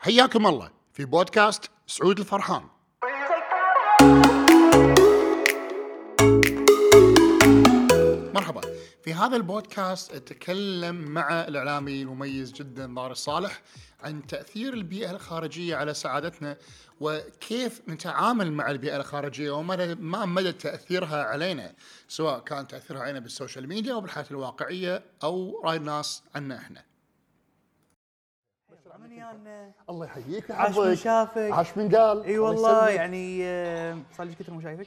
حياكم الله في بودكاست سعود الفرحان مرحبا في هذا البودكاست أتكلم مع الإعلامي المميز جدا ضار الصالح عن تأثير البيئة الخارجية على سعادتنا وكيف نتعامل مع البيئة الخارجية وما ما مدى تأثيرها علينا سواء كان تأثيرها علينا بال social media أو بالحياة الواقعية أو رأي الناس عنا إحنا. منيانا الله يحييك. عاش من شافك. عاش من قال. إي الله والله. يعني آه، صار لي كثر مو شايفك.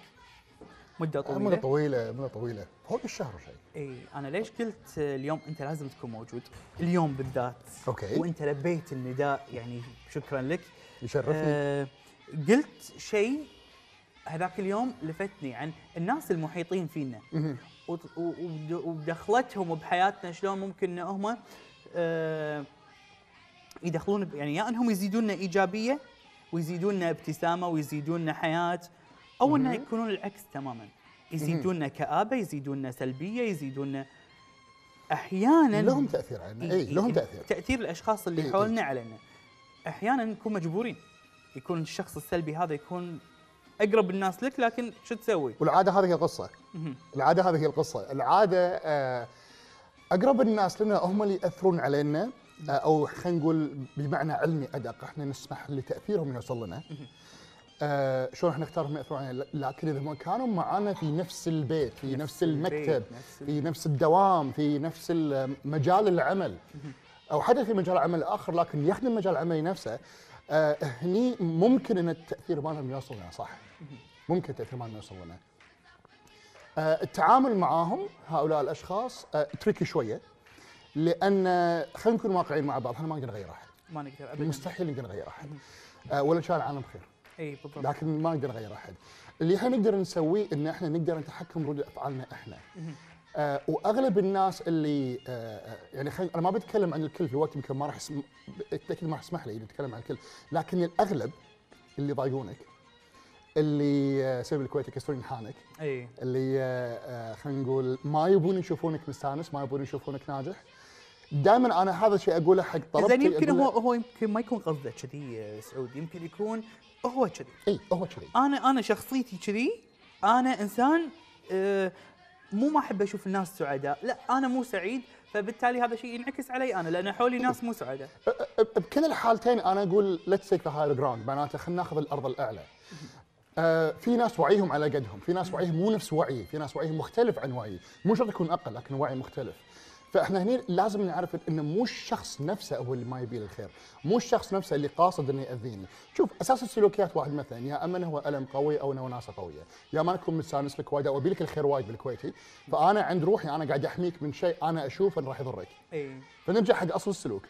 مدة مدة طويلة. طويلة مدة طويلة. فوق الشهر شيء إي أنا ليش قلت آه، اليوم أنت لازم تكون موجود؟ اليوم بالذات. okay. وأنت لبيت النداء يعني شكرا لك. يشرفني. آه قلت شيء هذاك اليوم لفتني عن الناس المحيطين فينا. مهم. وط- و- وبد- وبدخلتهم بحياتنا شلون ممكن إن هم آه، يدخلون يعني يا انهم يزيدوننا ايجابية ويزيدوننا ابتسامة ويزيدوننا حياة أو انه يكونون العكس تماما. يزيدوننا كآبة يزيدوننا سلبية يزيدوننا أحيانا لهم تأثير علينا. اي لهم تأثير. تأثير الأشخاص اللي إي إي. حولنا علينا. أحيانا نكون مجبورين. يكون الشخص السلبي هذا يكون أقرب الناس لك لكن شو تسوي؟ والعادة هذه هي القصة. مهم. العادة هذه هي القصة. العادة آه، أقرب الناس لنا هم اللي يأثرون علينا. أو خلينا نقول بمعنى علمي أدق إحنا نسمح لتأثيرهم يوصل لنا آه شلون إحنا نختارهم ياثرون علينا لكن إذا ما كانوا معنا في نفس البيت في نفس المكتب البيت، نفس في نفس الدوام في نفس ال- مجال العمل. أو حتى في مجال عمل آخر لكن يخدم مجال العمل نفسه. آه هني ممكن إن التأثير مالهم يوصل لنا صح ممكن التأثير مالهم يوصل لنا آه التعامل معاهم هؤلاء الأشخاص آه تريكي شوية. لأن خلينا نكون واقعيين مع بعض إحنا ما نقدر نغير أحد. ما نقدر ابدا. مستحيل نقدر نغير أحد. آه ولا كان العالم بخير إي بالضبط. لكن ما نقدر نغير أحد. اللي إحنا نقدر نسويه إن إحنا نقدر نتحكم بردود أفعالنا إحنا. آه وأغلب الناس اللي آه آه، يعني خلينا أنا ما بتكلم عن الكل في وقت يمكن ما راح اسم... ما راح اسمح لي نتكلم عن الكل. لكن الأغلب اللي يضايقونك اللي آه، سبب الكويت يكسرون امتحانك إي. اللي آه، آه، خلينا نقول ما يبون يشوفونك مستانس ما يبون يشوفونك ناجح دائما أنا هذا الشيء أقوله حق طلبتي زين يمكن هو هو يمكن ما يكون قصده كذي سعود يمكن يكون هو كذي. إي هو كذي. أنا أنا شخصيتي كذي. أنا إنسان آه، مو ما أحب أشوف الناس سعداء. لا أنا مو سعيد فبالتالي هذا شيء ينعكس علي أنا لأن حولي ناس مو سعداء. بكل الحالتين أنا أقول let's take the higher ground معناته خلينا ناخذ الأرض الأعلى. آه في ناس وعيهم على قدهم، في ناس وعيهم مو نفس وعيي، في ناس وعيهم مختلف عن وعيي، مو شرط يكون أقل لكن وعي مختلف. فاحنا هنا لازم نعرف انه مو الشخص نفسه هو اللي ما يبي الخير، مو الشخص نفسه اللي قاصد إنه يأذيني، شوف أساس السلوكيات واحد مثلا يا اما هو ألم قوي أو أنه وناسه قوية، يا ما نكون مستانس لك وايد أو أبي لك الخير وايد بالكويتي، فأنا عند روحي أنا قاعد أحميك من شيء أنا أشوف إنه راح يضرك. إي. فنرجع حق أصل السلوك.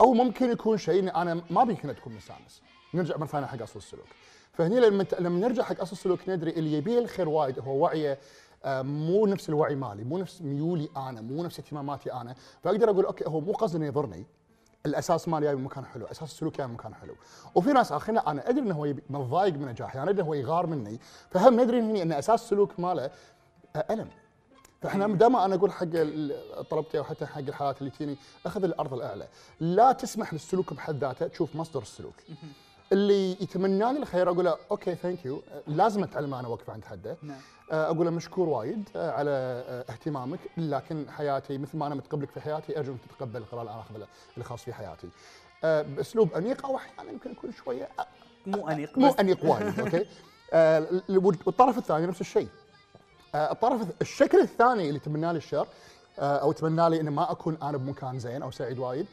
أو ممكن يكون شيء أنا ما بيك انك تكون مستانس. نرجع مره ثانية حق أصل السلوك. فهني لما لما نرجع حق أصل السلوك ندري اللي يبيه الخير وايد هو وعيه مو نفس الوعي مالي مو نفس ميولي أنا مو نفس اهتماماتي أنا. فأقدر أقول okay هو مو قصدي انه يضرني الأساس مالي جاي من مكان حلو، أساس السلوك جاي من مكان حلو، وفي ناس آخرين أنا أدري إنه هو متضايق من نجاحي، أنا أدري إنه هو يغار مني، فهم ندري هني إن أساس السلوك ماله آه، ألم، فإحنا دائما أنا أقول حق طلبتي أو حتى حق الحالات اللي تجيني أخذ الأرض الأعلى، لا تسمح للسلوك بحد ذاته تشوف مصدر السلوك. اللي يتمنى لي الخير أقول له OK thank you لازم أتعلم أنا اوقف عند حده. نعم. آه، أقول له مشكور وايد آه، على آه، اهتمامك لكن حياتي مثل ما أنا متقبلك في حياتي ارجو انك تتقبل القرار اللي أنا اخذه الخاص في حياتي. بأسلوب أنيق أو أحيانا يمكن يكون شوية مو أنيق مو أنيق وايد OK؟ ال- والطرف الثاني نفس الشيء. الطرف الشكل الثاني اللي تمنى لي الشر أو تمنى لي انه ما أكون أنا بمكان زين أو سعيد وايد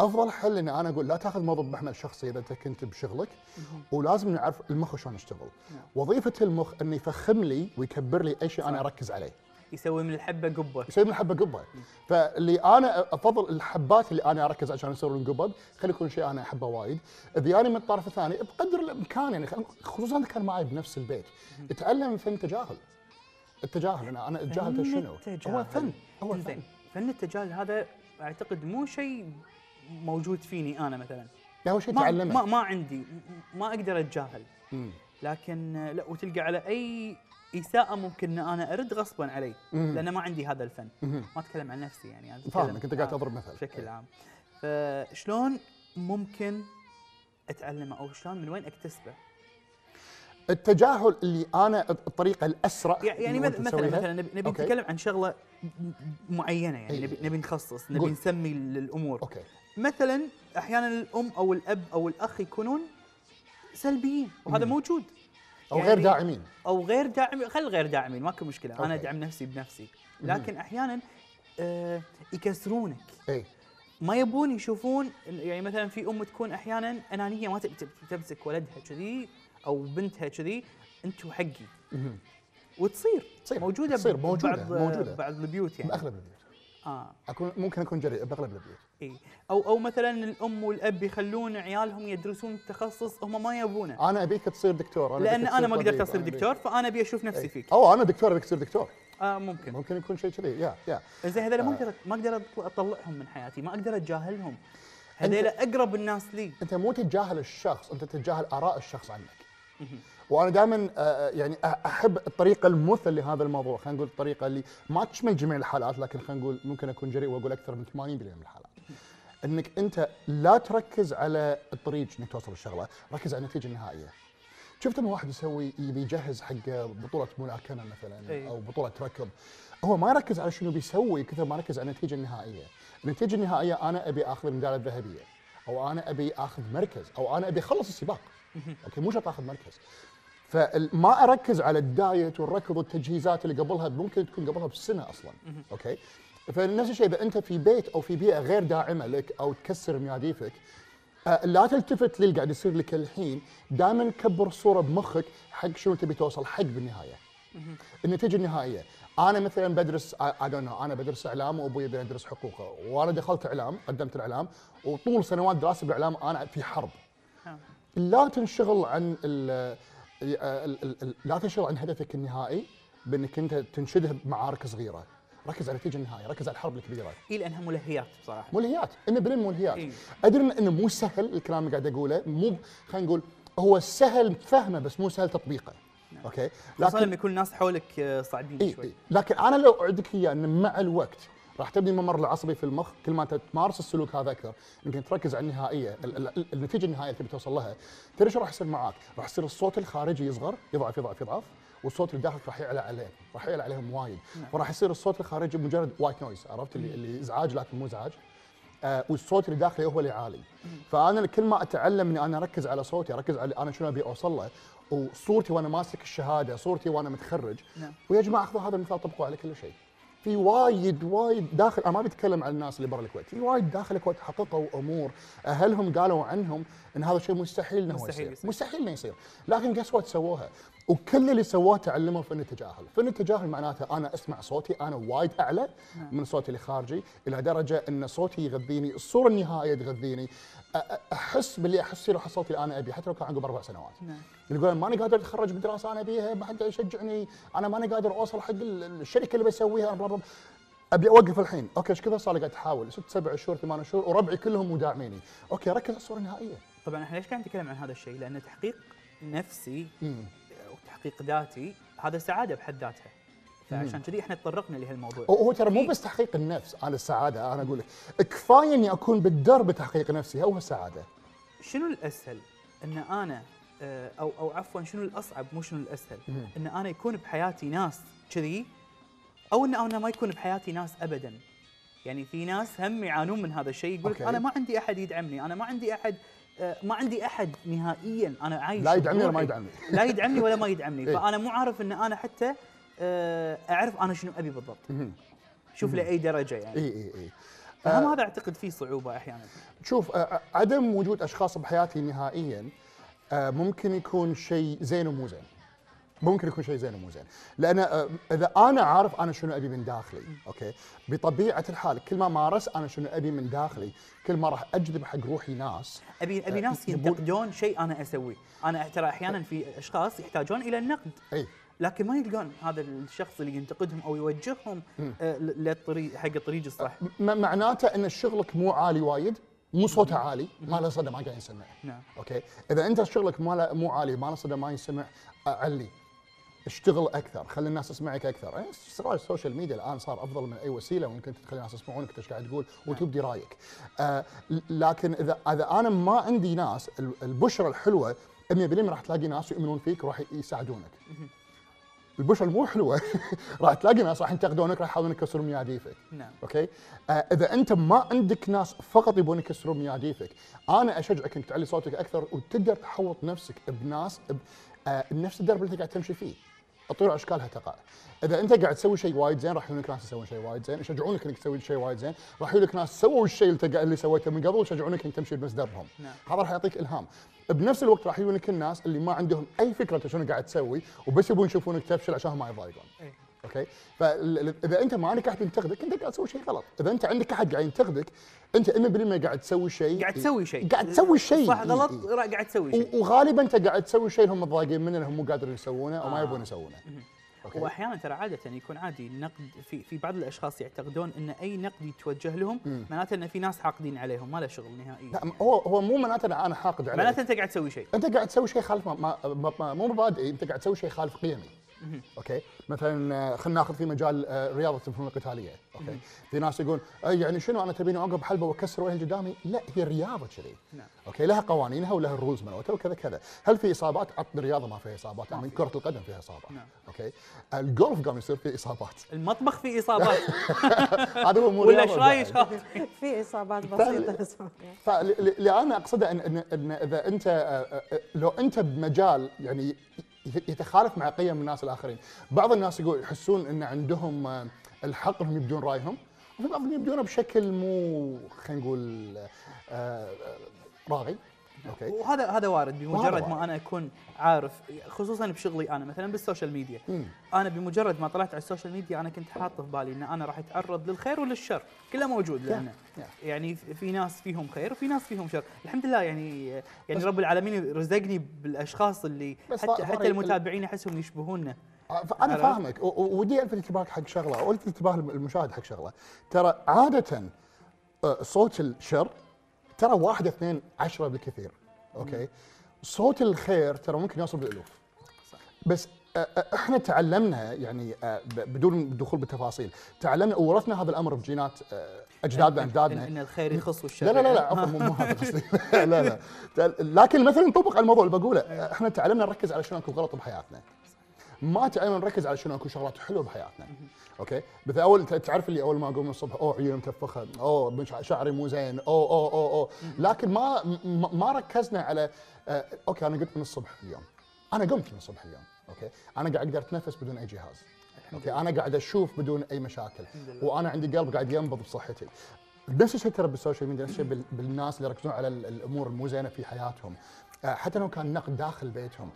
أفضل حل ان أنا أقول لا تأخذ الموضوع بمحمل شخصي إذا أنت كنت بشغلك ولازم نعرف المخ شلون يشتغل. نعم. وظيفة المخ إنه يفخم لي ويكبر لي أي شيء أنا. أركز عليه. يسوي من الحبة قبة. يصير من الحبة قبة. فاللي أنا أفضل الحبات اللي أنا أركز عشان يصيرون قبب خلي يكون شيء أنا أحبه وايد. إذا أنا من الطرف الثاني بقدر الإمكان يعني خصوصا اذا كان معي بنفس البيت. اتعلم فن تجاهل. التجاهل أنا أنا اتجاهل شنو؟ هو فن هو فن. فن التجاهل هذا أعتقد مو شيء موجود فيني أنا مثلا لا هو شيء ما تعلمه ما, ما عندي ما أقدر أتجاهل. لكن لا وتلقى على أي إساءة ممكن إن أنا أرد غصبا علي. لأن ما عندي هذا الفن. ما أتكلم عن نفسي يعني أتكلم- فاهمك أنت قاعد آه، تضرب مثل بشكل عام فشلون ممكن أتعلمه أو شلون من وين أكتسبه التجاهل اللي أنا الطريقة الأسرع يعني مثلا مثلا نبي. نتكلم عن شغلة معينة يعني إي. نبي نبي نخصص نبي. نسمي ال- الأمور OK مثلا أحيانا الأم أو الأب أو الأخ يكونون سلبيين وهذا موجود. أو يعني- غير داعمين. أو غير داعمين خل غير داعمين ماكو مشكلة. أنا أوكي. أدعم نفسي بنفسي. لكن أحيانا آه يكسرونك. اي ما يبون يشوفون يعني مثلا في أم تكون أحيانا أنانية ما تمسك ولدها كذي أو بنتها كذي أنتم حقي. وتصير. تصير. موجودة تصير. موجودة. بعض موجودة. بعض البيوت يعني. بأغلب البيوت. آه. اكون ممكن أكون جريء بأغلب البيوت إي. أو أو مثلا الأم والأب يخلون عيالهم يدرسون تخصص هم ما يبونه. أنا أبيك تصير دكتور أنا لأن أنا ما قدرت أصير دكتور فأنا أبي أشوف نفسي إي. فيك. أو أنا دكتور أبيك تصير دكتور. آه ممكن. ممكن يكون شيء كذي يا يا. زين هذول ما أقدر ما أقدر أطلعهم من حياتي ما أقدر أتجاهلهم. هذول أقرب الناس لي. أنت مو تتجاهل الشخص أنت تتجاهل آراء الشخص عنك. وأنا دائما يعني أ- أحب الطريقة المثل لهذا الموضوع. خلينا نقول الطريقة اللي ما تشمل جميع الحالات لكن خلينا نقول ممكن أكون جريء وأقول أكثر من 80% من الحالات. إنك أنت لا تركز على الطريق إنك توصل الشغله ركز على النتيجة النهائية. شفت لما واحد يسوي يبي يجهز حق بطولة ملاكمة مثلا. أو بطولة ركض. هو ما يركز على شنو بيسوي كثر ما يركز على النتيجة النهائية. النتيجة النهائية أنا أبي أخذ الميدالية الذهبية أو أنا أبي أخذ مركز أو أنا أبي أخلص السباق. OK مو شرط آخذ مركز. فما أركز على ال diet والركض والتجهيزات اللي قبلها ممكن تكون قبلها بسنة أصلا. OK؟ فنفس الشيء إذا أنت في بيت أو في بيئة غير داعمة لك أو تكسر مياديفك آه، لا تلتفت للي قاعد يصير لك الحين. دائما كبر الصورة بمخك حق شنو تبي توصل حق بالنهاية. النتيجه النهائيه أنا مثلا بدرس know أنا بدرس إعلام وأبوي يبي ادرس حقوق وأنا دخلت إعلام قدمت الإعلام وطول سنوات دراستي بالإعلام أنا في حرب. آه. لا تنشغل عن ال لا تنشغل عن هدفك النهائي بأنك أنت تنشده بمعارك صغيرة. ركز على النتيجه النهائيه ركز على الحرب الكبيرة. اي لأنها ملهيات بصراحة. ملهيات. 100% ملهيات. إيه. أدري انه مو سهل الكلام اللي قاعد أقوله مو خلينا نقول هو سهل فهمه بس مو سهل تطبيقه. OK؟ خاصة لما يكون الناس حولك آه، صعبين إيه شوي. إيه. لكن أنا أوعدك اياه إن مع الوقت راح تبني الممر العصبي في المخ كل ما تمارس السلوك هذا أكثر. يمكن تركز على النهائية ال- ال- النتيجة النهائية اللي تبي توصل لها. تدري شو راح يصير معاك؟ راح يصير الصوت الخارجي يصغر يضعف يضعف يضعف والصوت اللي داخلك راح يعلى عليه راح يعلى عليهم وايد. فراح يصير الصوت الخارجي مجرد white noise عرفت؟ اللي, اللي إزعاج لكن مو إزعاج. آه والصوت اللي داخلي هو اللي عالي. فأنا كل ما أتعلم إني أنا أركز على صوتي أركز على أنا شنو أبي أوصل له وصورتي وأنا ماسك الشهادة صورتي وأنا متخرج نعم. ويا جماعة خذوا هذا المثال طبقوه على كل شيء. في وايد وايد داخل أنا ما بتكلم عن الناس اللي برا الكويت في وايد داخل الكويت حققوا أمور أهلهم قالوا عنهم إن هذا الشيء مستحيل إنه يصير. مستحيل انه يصير. لكن guess what سووها؟ وكل اللي سووه تعلموا فن التجاهل. فن التجاهل معناته أنا أسمع صوتي أنا وايد أعلى من صوتي اللي خارجي إلى درجة إن صوتي يغذيني الصورة النهائية تغذيني. أحس باللي أحس له حصلت اللي أنا أبيه حتى لو كان عقب أربع سنوات. نعم. يقول ماني قادر أتخرج بدراسة أنا أبيها ما حد يشجعني أنا ماني قادر أوصل حق ال- الشركة اللي بسويها blah blah. أبي أوقف الحين. OK إيش كثر صار؟ قاعد أحاول. ست سبع شهور ثمان شهور وربعي كلهم مو داعميني. أوكي ركز على الصورة النهائية. طبعا إحنا ليش قاعد نتكلم عن هذا الشيء؟ لأن تحقيق نفسي مم. وتحقيق ذاتي هذا سعادة بحد ذاتها. فعشان كذي إحنا تطرقنا لهالموضوع. هو- ترى مو بس تحقيق النفس أنا السعادة أنا أقول لك كفاية إني أكون بالدرب تحقيق نفسي هو السعاده شنو الأسهل؟ إن أنا آه، أو أو عفوا شنو الأصعب مو شنو الأسهل؟ مم. إن أنا يكون بحياتي ناس كذي أو إن أنا ما يكون بحياتي ناس ابدا. يعني في ناس هم يعانون من هذا الشيء يقول لك. أنا ما عندي أحد يدعمني، أنا ما عندي أحد ما عندي أحد نهائيا أنا عايش لا يدعمني ولا ما. يدعمني. لا يدعمني ولا ما يدعمني. إيه. فأنا مو عارف إن أنا حتى آه، أعرف أنا شنو أبي بالضبط. شوف لأي درجة يعني. اي اي اي فهم هذا اعتقد فيه صعوبة أحيانا. شوف آه، عدم وجود أشخاص بحياتي نهائيا آه، ممكن يكون شيء زين ومو زين. ممكن يكون شيء زين ومو زين. لأن آه، إذا أنا عارف أنا شنو أبي من داخلي OK؟ بطبيعة الحال كل ما مارس أنا شنو أبي من داخلي كل ما راح أجذب حق روحي ناس أبي أبي آه، ناس ينتقدون شيء أنا أسويه. أنا ترى أحيانا في أشخاص يحتاجون إلى النقد. إي. لكن ما يلقون هذا الشخص اللي ينتقدهم أو يوجههم آه، للطريق حق الطريق الصح. معناته إن شغلك مو عالي وايد مو صوته عالي ما له صدى ما قاعد يسمع نعم. OK؟ إذا أنت شغلك ما مو عالي ما له صدى ما يسمع علي اشتغل أكثر خلي الناس تسمعك أكثر. إيه، سواء ال social media الآن صار أفضل من أي وسيلة ممكن تخلي الناس يسمعونك إيش قاعد تقول وتبدي رأيك. آه لكن إذا إذا أنا ما عندي ناس ال- البشرة الحلوة 100% راح تلاقي ناس يؤمنون فيك وراح يساعدونك. البشرة المو حلوة راح تلاقي ناس راح ينتقدونك راح يحاولون يكسرون مياديفك نعم. OK؟ آه إذا أنت ما عندك ناس فقط يبون يكسرون مياديفك أنا أشجعك إنك تعلي صوتك أكثر وتقدر تحوط نفسك بناس ب... آه نفس الدرب اللي أنت قاعد تمشي فيه. الطيور أشكالها تقع. إذا أنت قاعد تسوي شيء وايد زين راح يجونك ناس يسوون شيء وايد زين. يشجعونك إنك تسوي شيء وايد زين. راح يجونك ناس سووا الشيء اللي, تق- اللي سويته من قبل ويشجعونك إنك تمشي بنفس دربهم. نعم. هذا راح يعطيك إلهام. بنفس الوقت راح يجونك الناس اللي ما عندهم أي فكرة انت شنو قاعد تسوي وبس يبون يشوفونك تفشل عشان ما يضايقون إيه. أوكي فاذا انت ما عندك احد ينتقدك انت قاعد تسوي شيء غلط اذا انت عندك احد قاعد ينتقدك انت 100% قاعد تسوي شيء قاعد تسوي شيء قاعد تسوي شيء صح غلط قاعد تسوي شيء وغالبا انت قاعد تسوي شيء هم متضايقين منه هم مو قادرين يسوونه أو ما آه. يبون يسوونه OK واحيانا ترى عاده يكون عادي النقد في في بعض الاشخاص يعتقدون ان اي نقد يتوجه لهم معناته ان في ناس حاقدين عليهم ما له شغل نهائيا لا هو هو مو معناته ان أنا حاقد عليك معناته انت قاعد تسوي شيء انت قاعد تسوي شيء خالف ما ما ما مو مبادئي انت قاعد تسوي شيء خالف قيمي OK؟ مثلا آه، خلينا ناخذ في مجال آه، رياضة الفنون القتالية. OK؟ في ناس يقول "أي يعني شنو أنا تبيني اوقف حلبة وأكسر وجه اللي قدامي لا هي الرياضه كذي. نعم. OK؟ لها قوانينها ولها ال rules مالتها وكذا كذا. هل في إصابات؟ عطنا الرياضه ما فيها إصابات يعني كرة القدم فيها اصابات نعم. OK؟ الجولف قام يصير فيه إصابات. المطبخ فيه إصابات. هذا هو مو ولا بعد. في إصابات بسيطة. فاللي أنا أقصده ان إذا أنت آه، لو أنت بمجال يعني يتخالف مع قيم الناس الآخرين، بعض الناس يقول يحسون إن عندهم آه، الحق إنهم يبدون رأيهم، وفي بعضهم يبدونه بشكل مو خلينا نقول آه، آه، راغي. أوكي وهذا هذا وارد بمجرد. ما أنا أكون عارف خصوصا بشغلي أنا مثلا بال social media مم. أنا بمجرد ما طلعت على ال social media أنا كنت حاط في بالي إن أنا راح أتعرض للخير وللشر كله موجود لأنه yeah. يعني في ناس فيهم خير وفي ناس فيهم شر الحمد لله يعني يعني رب العالمين رزقني بالأشخاص اللي حتى حتى المتابعين أحسهم يشبهوننا آه، عرفت؟ فاهمك ودي ألفت انتباهك حق شغلة والفت انتباه المشاهد حق شغلة ترى عادة آه، صوت الشر ترى واحد اثنين عشرة بالكثير. OK؟ صوت الخير ترى ممكن يوصل بالألوف. بس إحنا تعلمنا يعني بدون الدخول بالتفاصيل تعلمنا وورثنا هذا الأمر بجينات أجدادنا إن- أجدادنا. إن الخير يخص والشر لا لا لا. عفوا مو هذا قصدي. لا لا. لكن مثلا نطبق على الموضوع اللي بقوله إحنا تعلمنا نركز على شنو اكو غلط بحياتنا. ما تعلمنا نركز على شنو أكو شغلات حلوة بحياتنا. OK؟ مثل أول تعرف اللي أول ما أقوم من الصبح أوه عيوني متفخة أوه شعري مو زين أوه أوه أوه أوه. لكن ما ما- ركزنا على آه، okay أنا قمت من الصبح اليوم. أنا قمت من الصبح اليوم okay؟ أنا قاعد أقدر أتنفس بدون أي جهاز okay؟ أنا قاعد أشوف بدون أي مشاكل وأنا عندي قلب قاعد ينبض بصحتي. نفس الشيء ترى بال social media نفس الشيء بال- بالناس اللي يركزون على ال- الأمور المو زينة في حياتهم. آه، حتى لو كان نقد داخل بيتهم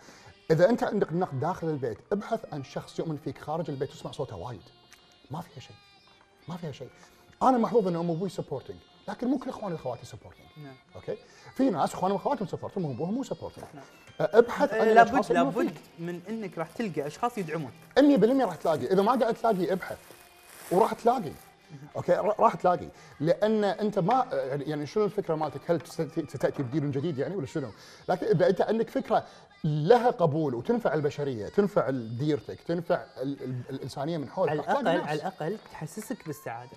إذا أنت عندك نقد داخل البيت ابحث عن شخص يؤمن فيك خارج البيت واسمع صوته وايد. ما فيها شيء. ما فيها شيء. أنا محظوظ ان أمي أبوي supporting لكن مو كل إخواني وإخواتي supporting نعم. okay؟ في ناس إخوانهم وإخواتهم supporting أبوهم مو supporting ابحث عن آه، الاشخاص لابد لابد من إنك راح تلقى أشخاص يدعمون. 100% راح تلاقي. إذا ما قاعد تلاقي ابحث. وراح تلاقي. okay را- راح تلاقي لأن أنت ما يعني- يعني شنو الفكرة مالتك هل ستأتي بدين جديد يعني ولا شنو؟ لكن إذا أنت عندك فكرة لها قبول وتنفع البشرية، تنفع ديرتك، تنفع ال ال الإنسانية من حولك على الأقل. على الأقل تحسسك بالسعادة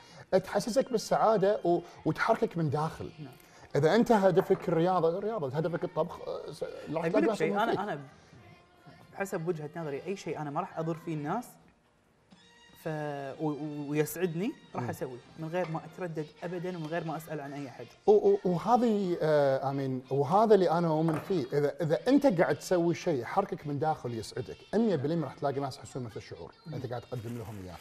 تحسسك بالسعادة و... وتحركك من داخل. نعم. إذا أنت هدفك الرياضة الرياضة هدفك الطبخ راح تلاقي. أنا أنا بحسب وجهة نظري أي شيء أنا ما راح أضر فيه الناس ف و- ويسعدني راح اسويه من غير ما أتردد ابدا ومن غير ما أسأل عن أي احد وهذه آه امين وهذا اللي أنا أؤمن فيه. اذا إذا أنت قاعد تسوي شيء يحركك من داخل يسعدك 100% راح تلاقي ناس يحسون نفس الشعور. أنت قاعد تقدم لهم إياه.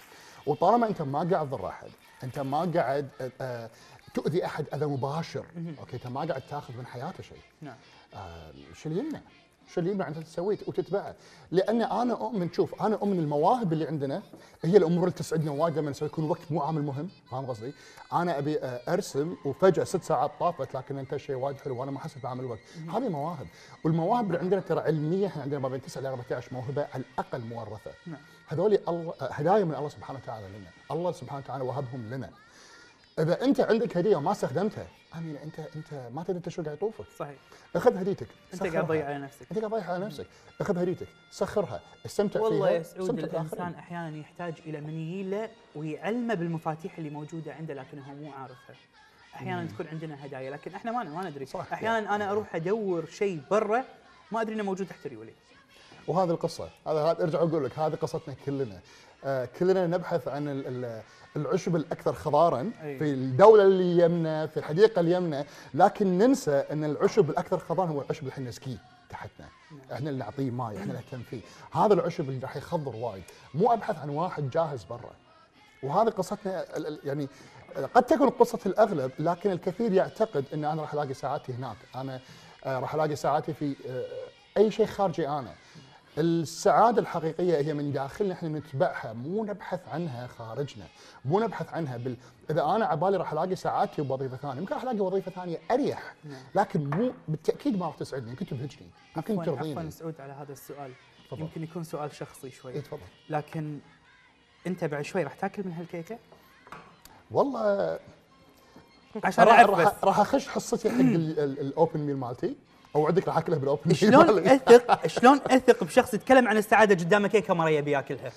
وطالما أنت ما قاعد تضر أحد أنت ما قاعد آه، آه تؤذي أحد أذى مباشر okay أنت ما قاعد تاخذ من حياته شيء. نعم. آه، شو اللي يمنع؟ شو اللي يمنع انت تسويه وتتبعه؟ لأن أنا أؤمن شوف أنا أؤمن المواهب اللي عندنا هي الأمور اللي تسعدنا وايد لما يكون وقت مو عامل مهم، فاهم قصدي؟ أنا أبي أرسم وفجأة ست ساعات طافت لكن أنتج شيء وايد حلو وأنا ما حسيت بعامل وقت، هذه مواهب، والمواهب اللي عندنا ترى علميا إحنا عندنا ما بين 9 ل 14 موهبة على الأقل مورثة. نعم. هذول الله هدايا من الله سبحانه وتعالى لنا، الله سبحانه وتعالى وهبهم لنا. إذا أنت عندك هدية وما استخدمتها امين انت أنت ما تدري انت شو قاعد يطوفك صحيح أخذ هديتك أنت قاعد. تضيع على نفسك أنت قاعد تضيع على نفسك أخذ هديتك سخرها استمتع والله فيها يا سعود الإنسان بالآخرين. أحيانا يحتاج إلى من يجيله ويعلمه بالمفاتيح اللي موجودة عنده لكن هو مو عارفها. أحيانا تكون عندنا هدايا لكن إحنا ما ما ندري صح. أحيانا أنا أروح أدور شيء برا ما أدري إنه موجود تحت ريولي وهذه القصة هذا أرجع أقول لك هذه قصتنا كلنا كلنا نبحث عن ال- ال- العشب الأكثر خضارا. في الدولة اللي يمنا في الحديقة اللي يمنا لكن ننسى أن العشب الأكثر خضارا هو العشب اللي إحنا نسقيه تحتنا. إحنا اللي نعطيه ماي إحنا اللي نهتم فيه. هذا العشب اللي راح يخضر وايد. مو أبحث عن واحد جاهز برا. وهذه قصتنا يعني قد تكون قصة الأغلب لكن الكثير يعتقد أن أنا راح ألاقي سعادتي هناك. أنا آه، راح ألاقي سعادتي في آه، أي شيء خارجي أنا. السعادة الحقيقية هي من داخلنا إحنا نتبعها مو نبحث عنها خارجنا مو نبحث عنها بال... إذا أنا عبالي راح ألاقي سعادتي بوظيفة ثانية يمكن راح ألاقي وظيفة ثانية أريح لكن مو بالتأكيد ما راح تسعدني يمكن تبهجني يمكن عفوا عفوا ترضيني. سعود على هذا السؤال. تفضل. يمكن يكون سؤال شخصي شوي. إيه، تفضل. لكن أنت بعد شوي راح تاكل من هالكيكة؟ والله عشان راح راح, أخش حصتي حق ال- ال- ال open meal مالتي. أوعدك راح اكلها بال open. شلون. اثق شلون أثق بشخص يتكلم عن السعادة قدامه كيكه مره يبي ياكلها؟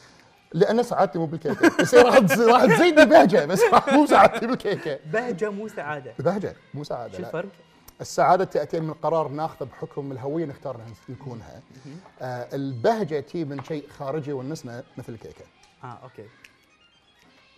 لأن سعادتي مو بالكيكة. بس راح راح تزيدني بهجة بس مو سعادتي بالكيكة. بهجة مو سعادة. بهجة مو سعادة شو. الفرق؟ السعادة تاتي من قرار ناخذه بحكم الهوية نختار نكونها آه البهجة تيي من شيء خارجي ونسنا مثل الكيكة. آه okay.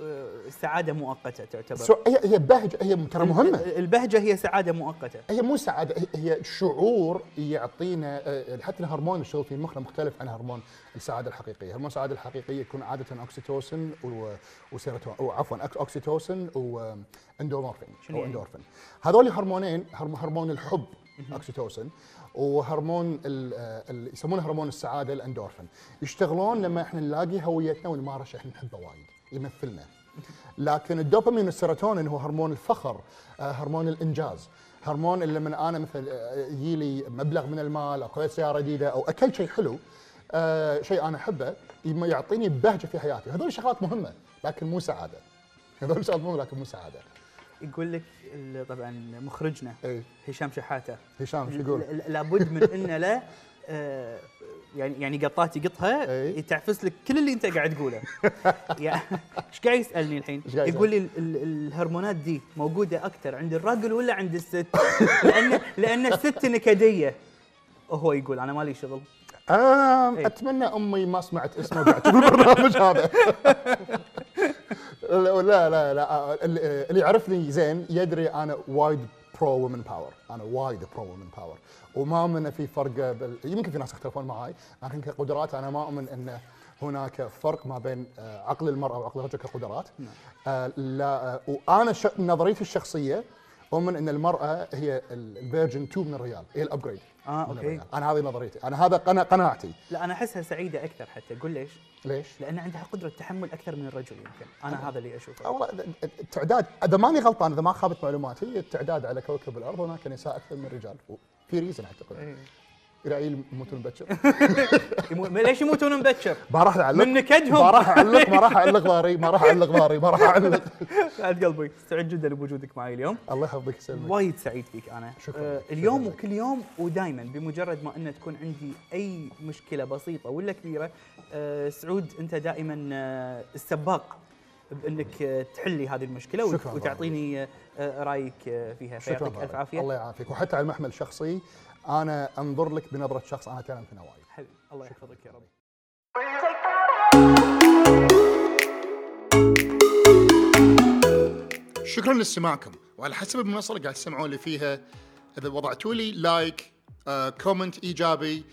السعاده مؤقتة تعتبر. so هي هي بهجة هي ترى مهمة. ال- البهجة هي سعادة مؤقتة. هي مو سعادة هي- شعور يعطينا آه، حتى الهرمون اللي يشتغل في مخنا مختلف عن هرمون السعادة الحقيقية، هرمون السعادة الحقيقية يكون عادة oxytocin و- وserotonin أو عفوا oxytocin و endorphin شنو أو؟ إندورفين. هذول هرمونين هرم- هرمون الحب oxytocin وهرمون ال- آه، اللي يسمونه هرمون السعادة الاندورفين، يشتغلون لما إحنا نلاقي هويتنا ونمارس اللي إحنا نحبه وايد، يمثلنا. لكن ال dopamine وال serotonin هو هرمون الفخر آه، هرمون الإنجاز. هرمون اللي لما أنا مثل آه، يجي لي مبلغ من المال أو سيارة جديدة أو اكلت شيء حلو شيء أنا أحبه يعطيني بهجة في حياتي. هذول شغلات مهمة لكن مو سعادة. هذول شغلات مهمة لكن مو سعادة. يقول لك طبعا مخرجنا اي هشام شحاتة هشام شو يقول؟ لابد من انه له آه، يعني يعني قطات يقطها أي. تعفس لك كل اللي أنت قاعد تقوله يعني إيش قاعد يسألني الحين؟ يقول لي ال- ال- الهرمونات دي موجودة أكثر عند الرجل ولا عند الست؟ لأن لأن الست نكدية وهو يقول أنا مالي شغل آم إيه. أتمنى أمي ما سمعت اسمه بعد البرنامج هذا لا لا لا, لا آه، اللي يعرفني زين يدري أنا وايد pro woman power أنا وايد pro woman power وما أؤمن في فرق بال... يمكن في ناس يختلفون معي لكن كقدرات أنا ما أؤمن إن هناك فرق ما بين آه، عقل المرأة وعقل الرجل كقدرات. آه، لا وأنا ش... نظريتي الشخصية اؤمن إن المرأة هي ال version 2 من الرجال هي ال upgrade آه okay. أنا هذه نظريتي أنا هذا قنا- قناعتي لا أنا أحسها سعيدة أكثر حتى قول ليش؟ ليش؟ لأن عندها قدرة تحمل أكثر من الرجل يمكن أنا هذا اللي أشوفه والله التعداد إذا ماني غلطان إذا ما خابت معلوماتي التعداد على كوكب الأرض هناك نساء أكثر من الرجال في ريزن اعتقد إيه. العيال يموتون مبكر ليش يموتون مبكر؟ ما راح أعلق من نكدهم. ما راح أعلق ما راح أعلق ضاري ما راح أعلق ضاري ما راح أعلق بعد قلبي سعيد جدا بوجودك معي اليوم الله يحفظك يسلمك وايد سعيد فيك أنا شكراً. آه اليوم. وكل يوم ودائما بمجرد ما إن تكون عندي أي مشكلة بسيطة ولا كبيرة آه سعود أنت دائما آه السباق بإنك تحلي هذه المشكلة وتعطيني رأيك فيها فيعطيك ألف. عافية الله يعافيك وحتى على المحمل الشخصي أنا أنظر لك بنظره شخص أنا اتعلم منه وايد. حبيبي الله يحفظك يا رب. شكرا لاستماعكم وعلى حسب المنصة اللي قاعد تسمعون لي فيها إذا وضعتوا لي لايك آه، كومنت إيجابي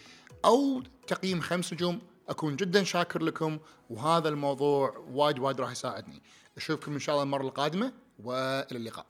أو تقييم خمس نجوم أكون جدا شاكر لكم. وهذا الموضوع وايد وايد راح يساعدني. أشوفكم إن شاء الله المرة القادمة وإلى اللقاء.